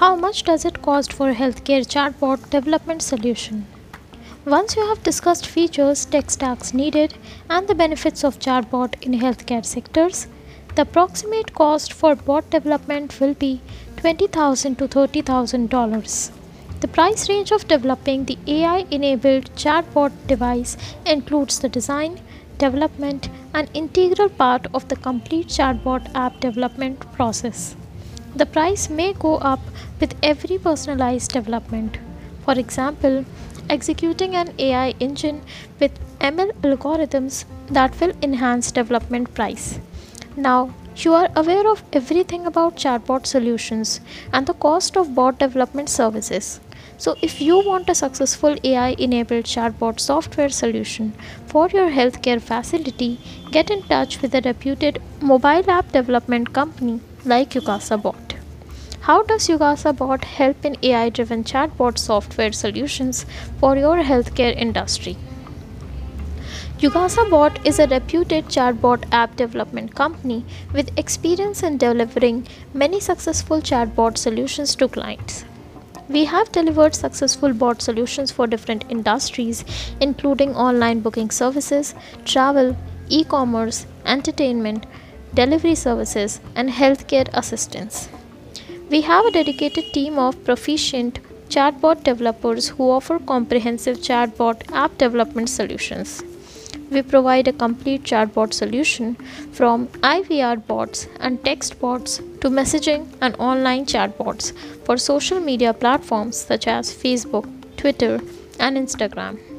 How much does it cost for a healthcare chatbot development solution? Once you have discussed features, tech stacks needed, and the benefits of chatbot in healthcare sectors, the approximate cost for bot development will be 20,000 to $30,000. The price range of developing the AI enabled chatbot device includes the design, development, and integral part of the complete chatbot app development process. The price may go up with every personalized development. For example, executing an AI engine with ML algorithms that will enhance development price. Now, you are aware of everything about chatbot solutions and the cost of bot development services. So, if you want a successful AI enabled chatbot software solution for your healthcare facility, get in touch with a reputed mobile app development company like Yugasa Bot. How does Yugasa Bot help in AI driven chatbot software solutions for your healthcare industry? Yugasa Bot is a reputed chatbot app development company with experience in delivering many successful chatbot solutions to clients. We have delivered successful bot solutions for different industries, including online booking services, travel, e commerce, entertainment, delivery services, and healthcare assistance. We have a dedicated team of proficient chatbot developers who offer comprehensive chatbot app development solutions. We provide a complete chatbot solution from IVR bots and text bots to messaging and online chatbots for social media platforms such as Facebook, Twitter, and Instagram.